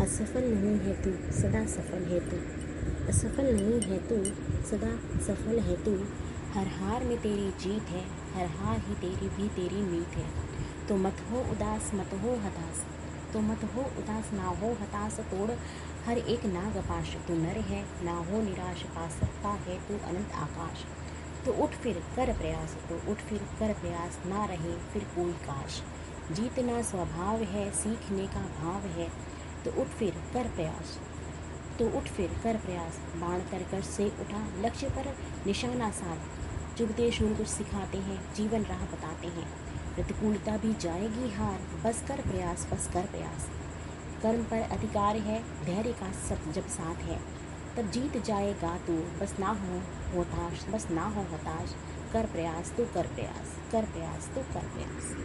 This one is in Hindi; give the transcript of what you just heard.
असफल नहीं है तू, सदा सफल है तू। असफल नहीं है तू, सदा सफल है तू। हर हार में तेरी जीत है, हर हार ही तेरी भी तेरी मीत है। तो मत हो उदास, मत हो हताश तो मत हो उदास, ना हो हताश तोड़। हर एक नाग पाश तू नर है, ना हो निराश, पा सकता है तू अनंत आकाश। तो उठ फिर, कर प्रयास तो उठ फिर, कर प्रयास, ना रहे फिर कोई काश। जीतना स्वभाव है, सीखने का भाव है तो उठ फिर कर प्रयास। तो उठ फिर कर प्रयास। बाण कर कर से उठा। लक्ष्य पर निशाना साध। चुभते शूल कुछ सिखाते हैं, जीवन राह बताते हैं। प्रतिकूलता भी जाएगी हार। बस कर प्रयास, बस कर प्रयास। कर्म पर अधिकार है, धैर्य का सब जब साथ है। तब जीत जाएगा तू। बस ना हो हताश बस ना हो हताश। कर प्रयास तो कर प्रयास कर प्रयास तो कर प्रयास।